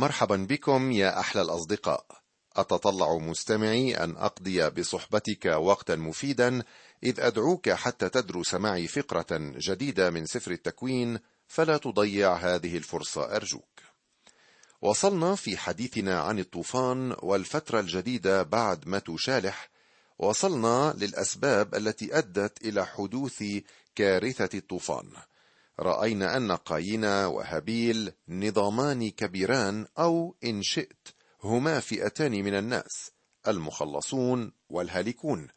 مرحبا بكم يا أحلى الأصدقاء. أتطلع مستمعي أن أقضي بصحبتك وقتا مفيدا إذ أدعوك حتى تدرس معي فقرة جديدة من سفر التكوين فلا تضيع هذه الفرصة أرجوك. وصلنا في حديثنا عن الطوفان والفترة الجديدة بعد متو شالح وصلنا للأسباب التي أدت إلى حدوث كارثة الطوفان. رأينا أن قايين وهابيل نظامان كبيران أو إن شئت هما فئتان من الناس المخلصون والهالكون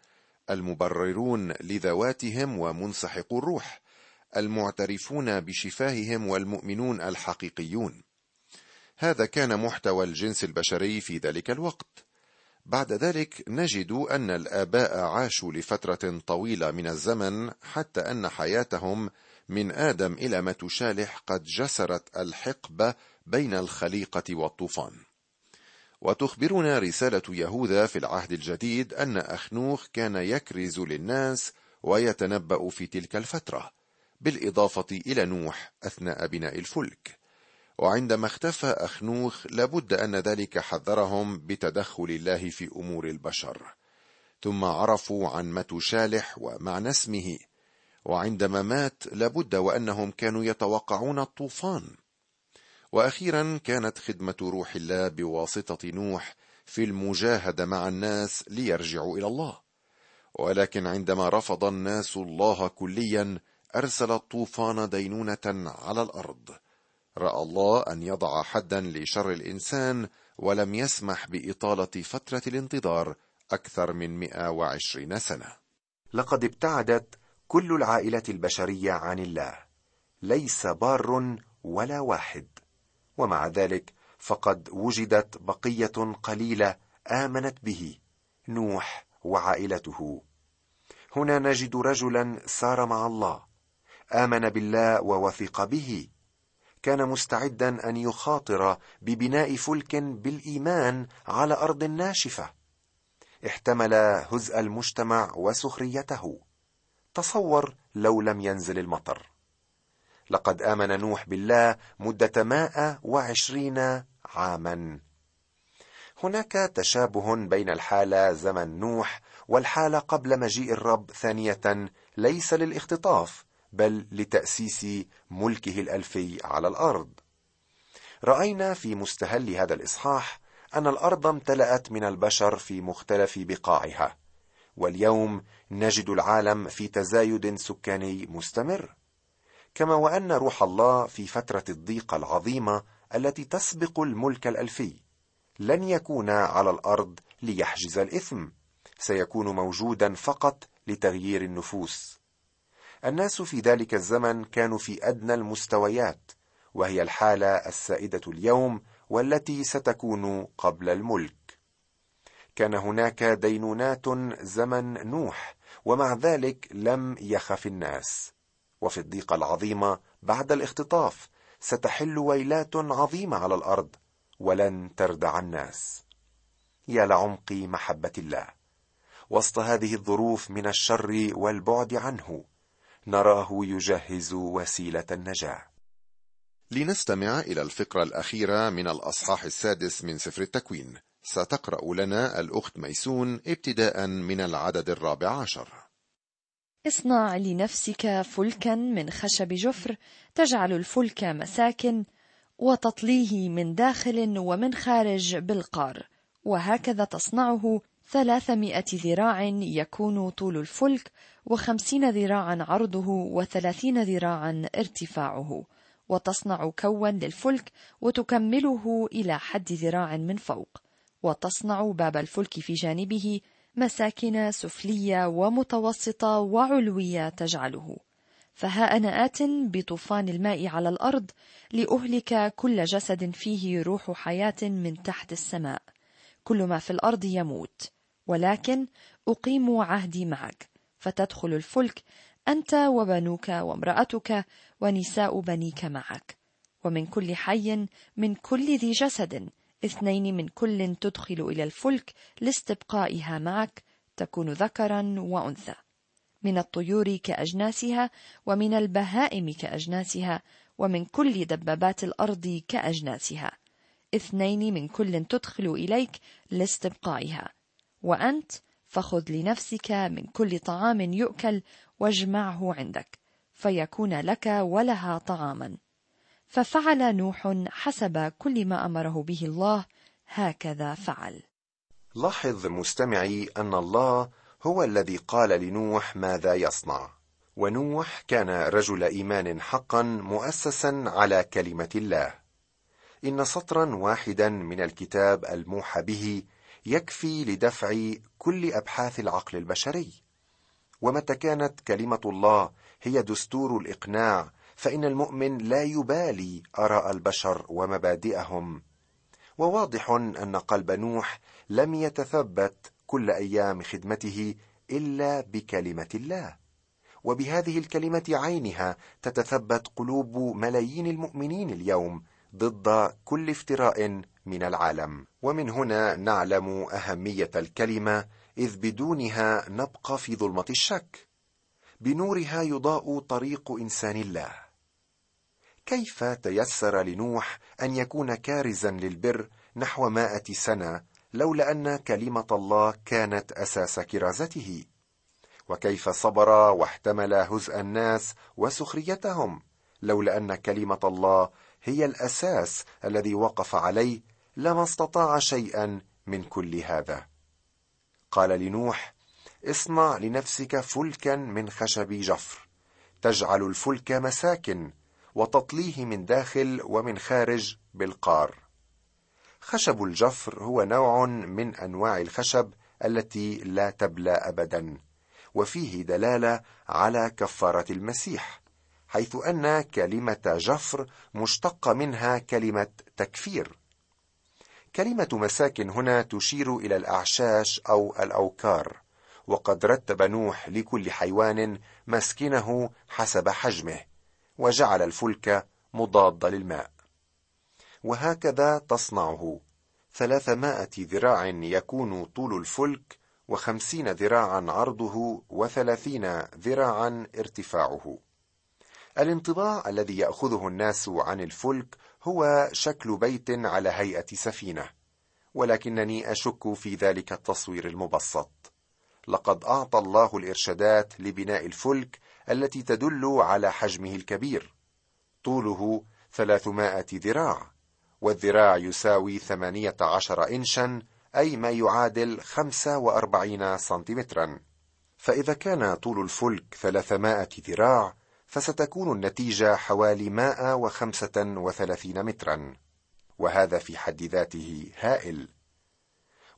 المبررون لذواتهم ومنسحقو الروح المعترفون بشفاههم والمؤمنون الحقيقيون. هذا كان محتوى الجنس البشري في ذلك الوقت. بعد ذلك نجد أن الآباء عاشوا لفترة طويلة من الزمن حتى أن حياتهم من آدم إلى متشالح قد جسرت الحقبه بين الخليقة والطوفان. وتخبرنا رسالة يهوذا في العهد الجديد أن أخنوخ كان يكرز للناس ويتنبأ في تلك الفترة بالإضافة إلى نوح أثناء بناء الفلك. وعندما اختفى أخنوخ لابد أن ذلك حذرهم بتدخل الله في أمور البشر. ثم عرفوا عن متشالح ومعنى اسمه. وعندما مات لابد وأنهم كانوا يتوقعون الطوفان. وأخيرا كانت خدمة روح الله بواسطة نوح في المجاهدة مع الناس ليرجعوا إلى الله. ولكن عندما رفض الناس الله كليا أرسل الطوفان دينونة على الأرض. رأى الله أن يضع حدا لشر الإنسان ولم يسمح بإطالة فترة الانتظار أكثر من 120 سنة. لقد ابتعدت كل العائلة البشرية عن الله ليس بار ولا واحد. ومع ذلك فقد وجدت بقية قليلة آمنت به نوح وعائلته. هنا نجد رجلا سار مع الله آمن بالله ووثق به. كان مستعدا أن يخاطر ببناء فلك بالإيمان على أرض ناشفة. احتمل هزء المجتمع وسخريته. تصور لو لم ينزل المطر. لقد آمن نوح بالله مدة مائة وعشرين عاما. هناك تشابه بين الحالة زمن نوح والحالة قبل مجيء الرب ثانية ليس للاختطاف بل لتأسيس ملكه الألفي على الأرض. رأينا في مستهل هذا الإصحاح أن الأرض امتلأت من البشر في مختلف بقاعها. واليوم نجد العالم في تزايد سكاني مستمر. كما وأن روح الله في فترة الضيقه العظيمة التي تسبق الملك الألفي لن يكون على الأرض ليحجز الإثم سيكون موجودا فقط لتغيير النفوس. الناس في ذلك الزمن كانوا في أدنى المستويات وهي الحالة السائدة اليوم والتي ستكون قبل الملك. كان هناك دينونات زمن نوح ومع ذلك لم يخف الناس. وفي الضيقة العظيمة بعد الاختطاف ستحل ويلات عظيمة على الأرض ولن تردع الناس. يا لعمق محبة الله وسط هذه الظروف من الشر والبعد عنه نراه يجهز وسيلة النجاة. لنستمع إلى الفقرة الأخيرة من الأصحاح السادس من سفر التكوين. ستقرأ لنا الأخت ميسون ابتداء من العدد الرابع عشر. اصنع لنفسك فلكا من خشب جفر تجعل الفلك مساكن وتطليه من داخل ومن خارج بالقار. وهكذا تصنعه ثلاثمائة ذراع يكون طول الفلك وخمسين ذراعا عرضه وثلاثين ذراعا ارتفاعه. وتصنع كوا للفلك وتكمله إلى حد ذراع من فوق. وتصنع باب الفلك في جانبه مساكن سفلية ومتوسطة وعلوية تجعله. فها أنا آت بطوفان الماء على الأرض لأهلك كل جسد فيه روح حياة من تحت السماء. كل ما في الأرض يموت. ولكن أقيم عهدي معك. فتدخل الفلك أنت وبنوك وامرأتك ونساء بنيك معك. ومن كل حي من كل ذي جسد اثنين من كل تدخل إلى الفلك لاستبقائها معك تكون ذكرا وأنثى. من الطيور كأجناسها ومن البهائم كأجناسها ومن كل دبابات الأرض كأجناسها. اثنين من كل تدخل إليك لاستبقائها. وأنت فخذ لنفسك من كل طعام يؤكل واجمعه عندك فيكون لك ولها طعاما. ففعل نوح حسب كل ما أمره به الله هكذا فعل. لاحظ مستمعي أن الله هو الذي قال لنوح ماذا يصنع. ونوح كان رجل إيمان حقا مؤسسا على كلمة الله. إن سطرا واحدا من الكتاب الموحى به يكفي لدفع كل أبحاث العقل البشري. ومتى كانت كلمة الله هي دستور الإقناع فإن المؤمن لا يبالي آراء البشر ومبادئهم. وواضح أن قلب نوح لم يتثبت كل أيام خدمته إلا بكلمة الله. وبهذه الكلمة عينها تتثبت قلوب ملايين المؤمنين اليوم ضد كل افتراء من العالم. ومن هنا نعلم أهمية الكلمة إذ بدونها نبقى في ظلمة الشك. بنورها يضاء طريق إنسان الله. كيف تيسر لنوح أن يكون كارزا للبر نحو مائة سنة لولا أن كلمة الله كانت أساس كرازته؟ وكيف صبر واحتمل هزء الناس وسخريتهم لولا أن كلمة الله هي الأساس الذي وقف عليه لما استطاع شيئا من كل هذا؟ قال لنوح اصنع لنفسك فلكا من خشب جفر تجعل الفلك مساكن وتطليه من داخل ومن خارج بالقار. خشب الجفر هو نوع من أنواع الخشب التي لا تبلى ابدا وفيه دلالة على كفارة المسيح حيث أن كلمة جفر مشتقة منها كلمة تكفير. كلمة مساكن هنا تشير إلى الأعشاش أو الأوكار وقد رتب نوح لكل حيوان مسكنه حسب حجمه. وجعل الفلك مضاد للماء. وهكذا تصنعه. ثلاثمائة ذراع يكون طول الفلك وخمسين ذراعا عرضه وثلاثين ذراعا ارتفاعه. الانطباع الذي يأخذه الناس عن الفلك هو شكل بيت على هيئة سفينة. ولكنني أشك في ذلك التصوير المبسط. لقد أعطى الله الإرشادات لبناء الفلك التي تدل على حجمه الكبير. طوله ثلاثمائة ذراع والذراع يساوي ثمانية عشر انشا أي ما يعادل خمسة وأربعين سنتيمترا. فإذا كان طول الفلك ثلاثمائة ذراع فستكون النتيجة حوالي مائة وخمسة وثلاثين مترا. وهذا في حد ذاته هائل.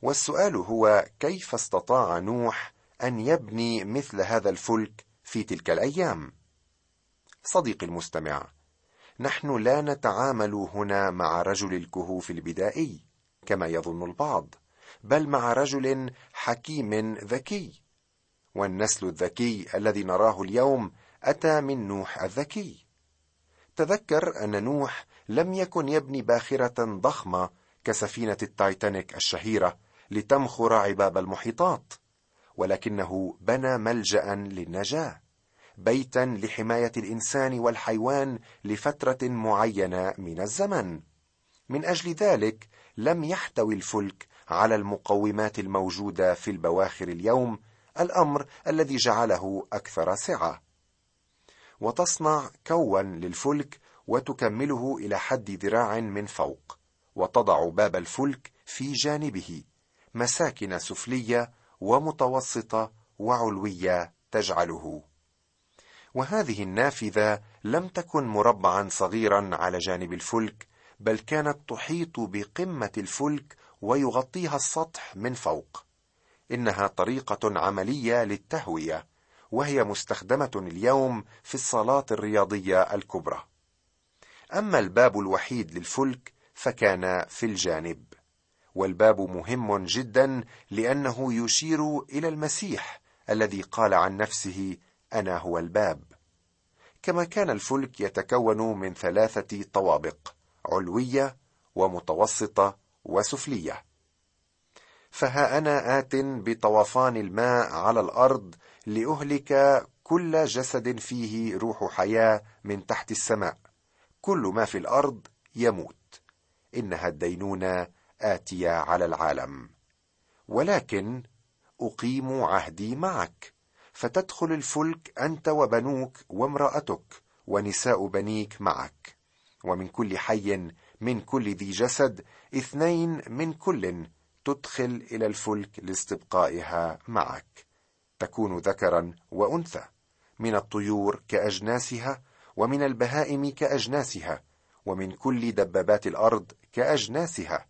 والسؤال هو كيف استطاع نوح أن يبني مثل هذا الفلك في تلك الأيام. صديقي المستمع نحن لا نتعامل هنا مع رجل الكهوف البدائي كما يظن البعض بل مع رجل حكيم ذكي. والنسل الذكي الذي نراه اليوم أتى من نوح الذكي. تذكر أن نوح لم يكن يبني باخرة ضخمة كسفينة التايتانيك الشهيرة لتمخر عباب المحيطات. ولكنه بنى ملجأ للنجاة بيتا لحماية الإنسان والحيوان لفترة معينة من الزمن. من أجل ذلك لم يحتوي الفلك على المقومات الموجودة في البواخر اليوم الأمر الذي جعله أكثر سعة. وتصنع كوا للفلك وتكمله إلى حد ذراع من فوق وتضع باب الفلك في جانبه مساكن سفلية ومتوسطة وعلوية تجعله. وهذه النافذة لم تكن مربعا صغيرا على جانب الفلك بل كانت تحيط بقمة الفلك ويغطيها السطح من فوق. إنها طريقة عملية للتهوية وهي مستخدمة اليوم في الصالات الرياضية الكبرى. أما الباب الوحيد للفلك فكان في الجانب. والباب مهم جدا لأنه يشير إلى المسيح الذي قال عن نفسه أنا هو الباب. كما كان الفلك يتكون من ثلاثة طوابق علوية ومتوسطة وسفلية. فها أنا آت بطوفان الماء على الأرض لأهلك كل جسد فيه روح حياة من تحت السماء. كل ما في الأرض يموت. إنها الدينونة اتيه على العالم. ولكن أقيم عهدي معك فتدخل الفلك أنت وبنوك وامرأتك ونساء بنيك معك. ومن كل حي من كل ذي جسد اثنين من كل تدخل إلى الفلك لاستبقائها معك. تكون ذكرا وأنثى من الطيور كأجناسها ومن البهائم كأجناسها ومن كل دبابات الأرض كأجناسها.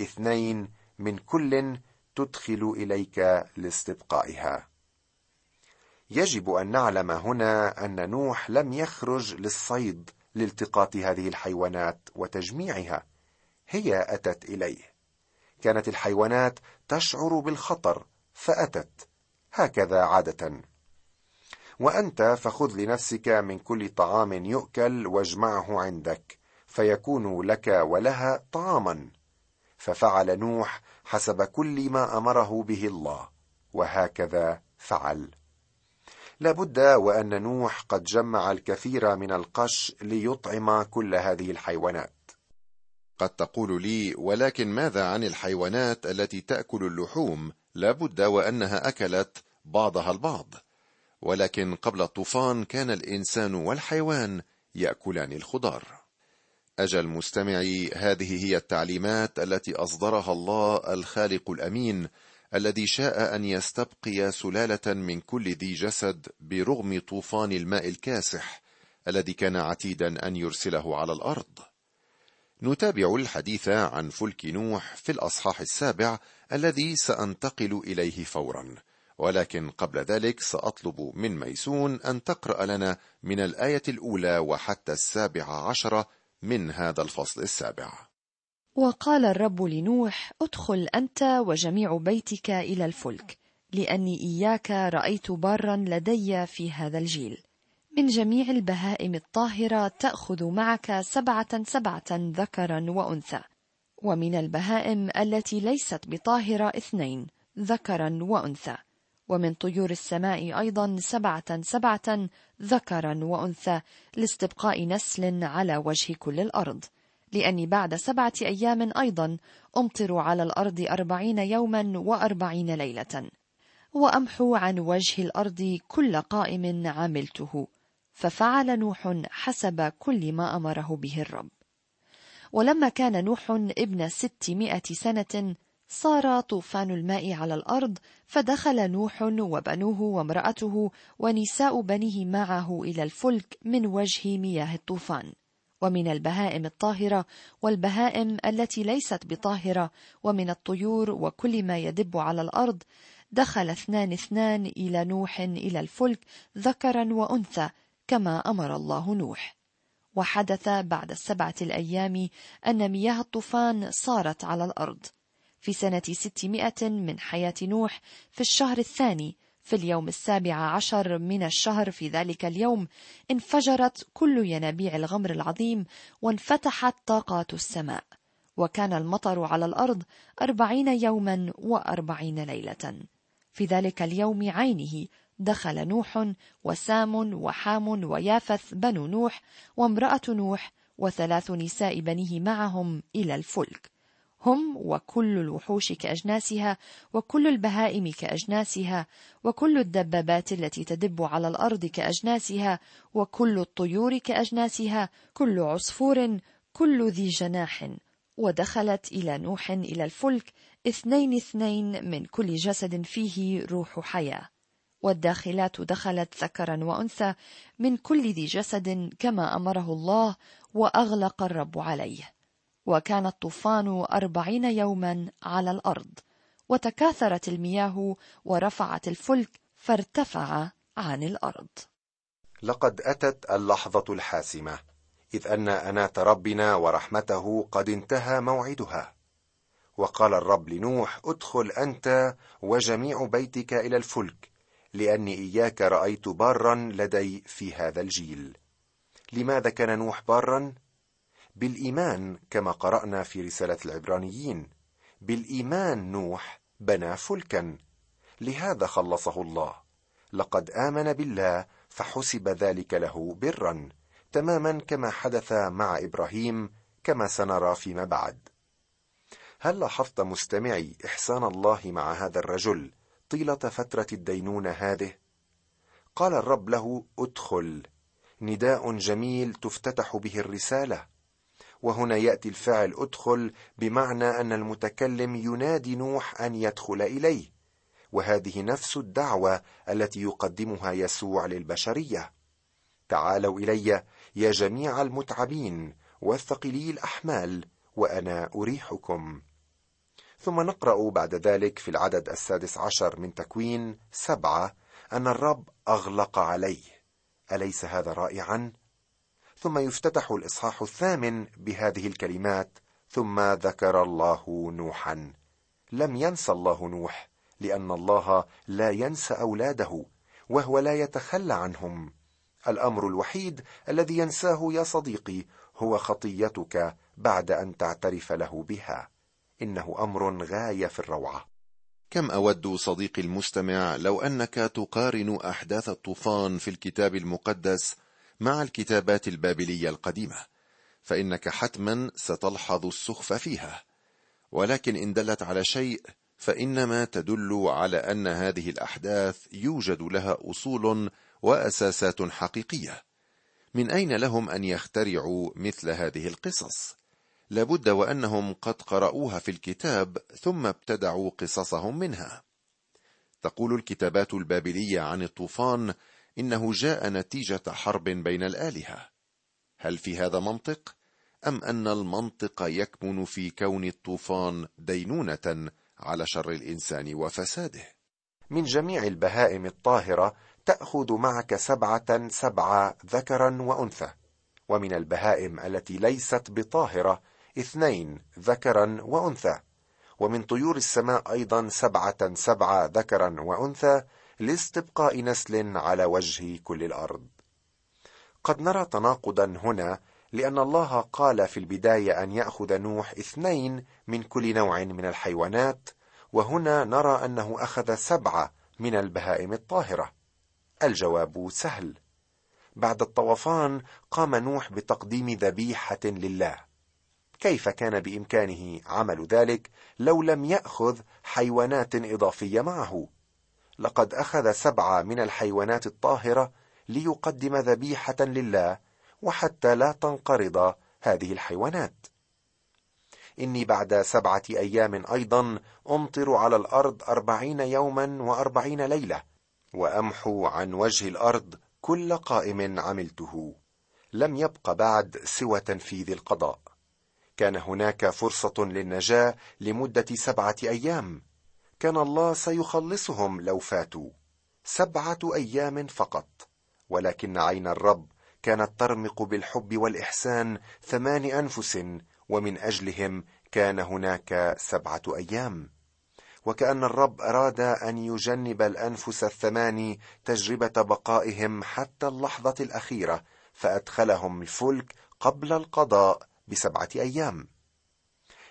اثنين من كل تدخل إليك لاستبقائها. يجب أن نعلم هنا أن نوح لم يخرج للصيد لالتقاط هذه الحيوانات وتجميعها. هي أتت إليه. كانت الحيوانات تشعر بالخطر فأتت. هكذا عادة. وأنت فخذ لنفسك من كل طعام يؤكل واجمعه عندك فيكون لك ولها طعاما. ففعل نوح حسب كل ما أمره به الله وهكذا فعل. لابد وأن نوح قد جمع الكثير من القش ليطعم كل هذه الحيوانات. قد تقول لي ولكن ماذا عن الحيوانات التي تأكل اللحوم؟ لابد وأنها أكلت بعضها البعض. ولكن قبل الطوفان كان الإنسان والحيوان يأكلان الخضار. أجل مستمعي هذه هي التعليمات التي أصدرها الله الخالق الأمين الذي شاء أن يستبقي سلالة من كل ذي جسد برغم طوفان الماء الكاسح الذي كان عتيدا أن يرسله على الأرض. نتابع الحديث عن فلك نوح في الأصحاح السابع الذي سأنتقل إليه فورا. ولكن قبل ذلك سأطلب من ميسون أن تقرأ لنا من الآية الأولى وحتى السابعة عشرة من هذا الفصل السابع. وقال الرب لنوح ادخل أنت وجميع بيتك إلى الفلك لأني إياك رأيت بارا لدي في هذا الجيل. من جميع البهائم الطاهرة تأخذ معك سبعة سبعة ذكرا وأنثى ومن البهائم التي ليست بطاهرة اثنين ذكرا وأنثى. ومن طيور السماء أيضا سبعة سبعة ذكرا وأنثى لاستبقاء نسل على وجه كل الأرض. لأني بعد سبعة أيام أيضا أمطر على الأرض أربعين يوما وأربعين ليلة. وأمحو عن وجه الأرض كل قائم عملته. ففعل نوح حسب كل ما أمره به الرب. ولما كان نوح ابن ستمائة سنة صار طوفان الماء على الأرض فدخل نوح وبنوه وامرأته ونساء بنيه معه إلى الفلك من وجه مياه الطوفان. ومن البهائم الطاهرة والبهائم التي ليست بطاهرة ومن الطيور وكل ما يدب على الأرض دخل اثنان اثنان إلى نوح إلى الفلك ذكرا وأنثى كما أمر الله نوح. وحدث بعد السبعة الأيام أن مياه الطوفان صارت على الأرض. في سنة ستمائة من حياة نوح في الشهر الثاني في اليوم السابع عشر من الشهر في ذلك اليوم انفجرت كل ينابيع الغمر العظيم وانفتحت طاقات السماء وكان المطر على الأرض أربعين يوما وأربعين ليلة. في ذلك اليوم عينه دخل نوح وسام وحام ويافث بنو نوح وامرأة نوح وثلاث نساء بنيه معهم إلى الفلك. هم وكل الوحوش كأجناسها وكل البهائم كأجناسها وكل الدبابات التي تدب على الأرض كأجناسها وكل الطيور كأجناسها كل عصفور كل ذي جناح ودخلت إلى نوح إلى الفلك اثنين اثنين من كل جسد فيه روح حياة والداخلات دخلت ذكرا وأنثى من كل ذي جسد كما أمره الله وأغلق الرب عليه وكان الطوفان أربعين يوما على الأرض وتكاثرت المياه ورفعت الفلك فارتفع عن الأرض. لقد أتت اللحظة الحاسمة إذ أن أنات ربنا ورحمته قد انتهى موعدها. وقال الرب لنوح ادخل أنت وجميع بيتك إلى الفلك لأني إياك رأيت بارا لدي في هذا الجيل. لماذا كان نوح بارا؟ بالإيمان كما قرأنا في رسالة العبرانيين. بالإيمان نوح بنى فلكا. لهذا خلصه الله. لقد آمن بالله فحسب ذلك له برا. تماما كما حدث مع إبراهيم كما سنرى فيما بعد. هل لاحظت مستمعي إحسان الله مع هذا الرجل طيلة فترة الدينونة هذه؟ قال الرب له ادخل. نداء جميل تفتتح به الرسالة. وهنا يأتي الفعل ادخل بمعنى أن المتكلم ينادي نوح أن يدخل إليه. وهذه نفس الدعوة التي يقدمها يسوع للبشرية. تعالوا إلي يا جميع المتعبين والثقلي الأحمال وأنا أريحكم. ثم نقرأ بعد ذلك في العدد السادس عشر من تكوين سبعة أن الرب أغلق عليه. أليس هذا رائعا؟ ثم يفتتح الإصحاح الثامن بهذه الكلمات ثم ذكر الله نوحا. لم ينسى الله نوح لأن الله لا ينسى أولاده وهو لا يتخلى عنهم. الأمر الوحيد الذي ينساه يا صديقي هو خطيتك بعد أن تعترف له بها. إنه أمر غاية في الروعة. كم أود صديقي المستمع لو أنك تقارن أحداث الطوفان في الكتاب المقدس مع الكتابات البابلية القديمة فإنك حتما ستلحظ السخف فيها. ولكن إن دلت على شيء فإنما تدل على أن هذه الأحداث يوجد لها أصول وأساسات حقيقية. من أين لهم أن يخترعوا مثل هذه القصص؟ لابد وأنهم قد قرأوها في الكتاب ثم ابتدعوا قصصهم منها. تقول الكتابات البابلية عن الطوفان إنه جاء نتيجة حرب بين الآلهة. هل في هذا منطق؟ أم أن المنطق يكمن في كون الطوفان دينونة على شر الإنسان وفساده؟ من جميع البهائم الطاهرة تأخذ معك سبعة سبعه ذكرا وأنثى ومن البهائم التي ليست بطاهرة اثنين ذكرا وأنثى ومن طيور السماء أيضا سبعة سبعه ذكرا وأنثى لاستبقاء نسل على وجه كل الأرض. قد نرى تناقضا هنا لأن الله قال في البداية أن يأخذ نوح اثنين من كل نوع من الحيوانات وهنا نرى أنه أخذ سبعة من البهائم الطاهرة. الجواب سهل. بعد الطوفان قام نوح بتقديم ذبيحة لله. كيف كان بإمكانه عمل ذلك لو لم يأخذ حيوانات إضافية معه؟ لقد أخذ سبعة من الحيوانات الطاهرة ليقدم ذبيحة لله وحتى لا تنقرض هذه الحيوانات. إني بعد سبعة أيام أيضا أمطر على الأرض أربعين يوما وأربعين ليلة وأمحو عن وجه الأرض كل قائم عملته. لم يبق بعد سوى تنفيذ القضاء. كان هناك فرصة للنجاة لمدة سبعة أيام. كان الله سيخلصهم لو فاتوا. سبعة أيام فقط. ولكن عين الرب كانت ترمق بالحب والإحسان ثمان أنفس ومن أجلهم كان هناك سبعة أيام. وكأن الرب أراد أن يجنب الأنفس الثمان تجربة بقائهم حتى اللحظة الأخيرة فأدخلهم الفلك قبل القضاء بسبعة أيام.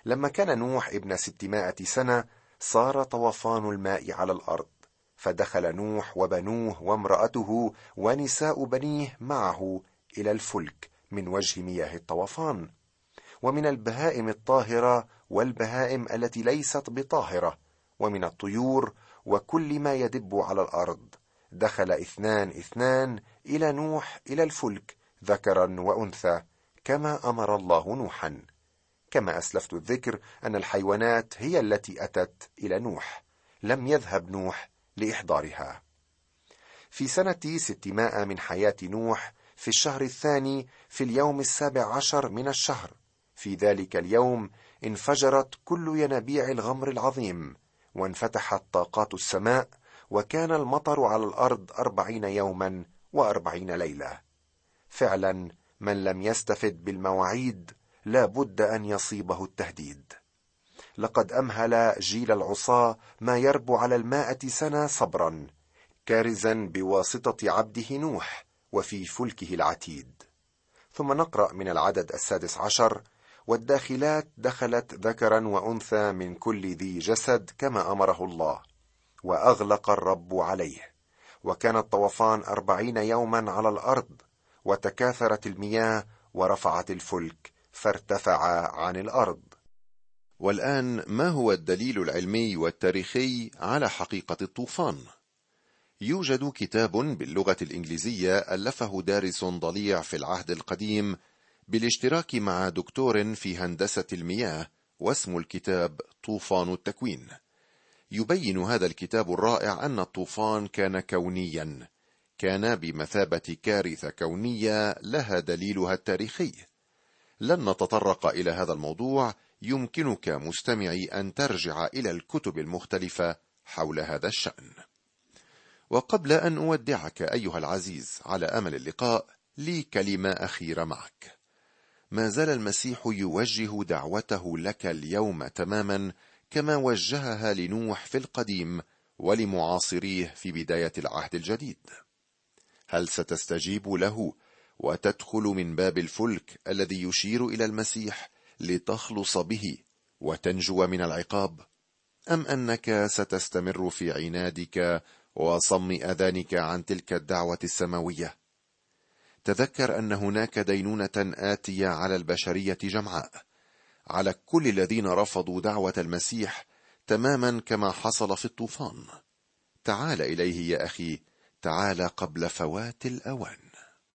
لما كان نوح ابن ستمائة سنة صار طوفان الماء على الأرض فدخل نوح وبنوه وامرأته ونساء بنيه معه إلى الفلك من وجه مياه الطوفان. ومن البهائم الطاهرة والبهائم التي ليست بطاهرة ومن الطيور وكل ما يدب على الأرض دخل اثنان اثنان إلى نوح إلى الفلك ذكرا وأنثى كما أمر الله نوحا. كما أسلفت الذكر أن الحيوانات هي التي أتت إلى نوح لم يذهب نوح لإحضارها. في سنة ستمائة من حياة نوح في الشهر الثاني في اليوم السابع عشر من الشهر في ذلك اليوم انفجرت كل ينابيع الغمر العظيم وانفتحت طاقات السماء وكان المطر على الأرض أربعين يوما وأربعين ليلة. فعلا من لم يستفد بالمواعيد لا بد أن يصيبه التهديد. لقد أمهل جيل العصاه ما يربو على المائه سنه صبرا كارزا بواسطة عبده نوح وفي فلكه العتيد. ثم نقرأ من العدد السادس عشر والداخلات دخلت ذكرا وأنثى من كل ذي جسد كما أمره الله وأغلق الرب عليه. وكان الطوفان أربعين يوما على الأرض وتكاثرت المياه ورفعت الفلك. فارتفع عن الأرض. والآن ما هو الدليل العلمي والتاريخي على حقيقة الطوفان؟ يوجد كتاب باللغة الإنجليزية ألفه دارس ضليع في العهد القديم بالاشتراك مع دكتور في هندسة المياه واسم الكتاب طوفان التكوين. يبين هذا الكتاب الرائع أن الطوفان كان كونيا كان بمثابة كارثة كونية لها دليلها التاريخي. لن نتطرق إلى هذا الموضوع. يمكنك مستمعي أن ترجع إلى الكتب المختلفة حول هذا الشأن. وقبل أن أودعك أيها العزيز على أمل اللقاء لي كلمه اخيره معك. ما زال المسيح يوجه دعوته لك اليوم تماما كما وجهها لنوح في القديم ولمعاصريه في بداية العهد الجديد. هل ستستجيب له وتدخل من باب الفلك الذي يشير إلى المسيح لتخلص به وتنجو من العقاب. أم أنك ستستمر في عنادك وصم أذانك عن تلك الدعوة السماوية؟ تذكر أن هناك دينونة آتية على البشرية جمعاء. على كل الذين رفضوا دعوة المسيح تماما كما حصل في الطوفان. تعال إليه يا أخي تعال قبل فوات الأوان.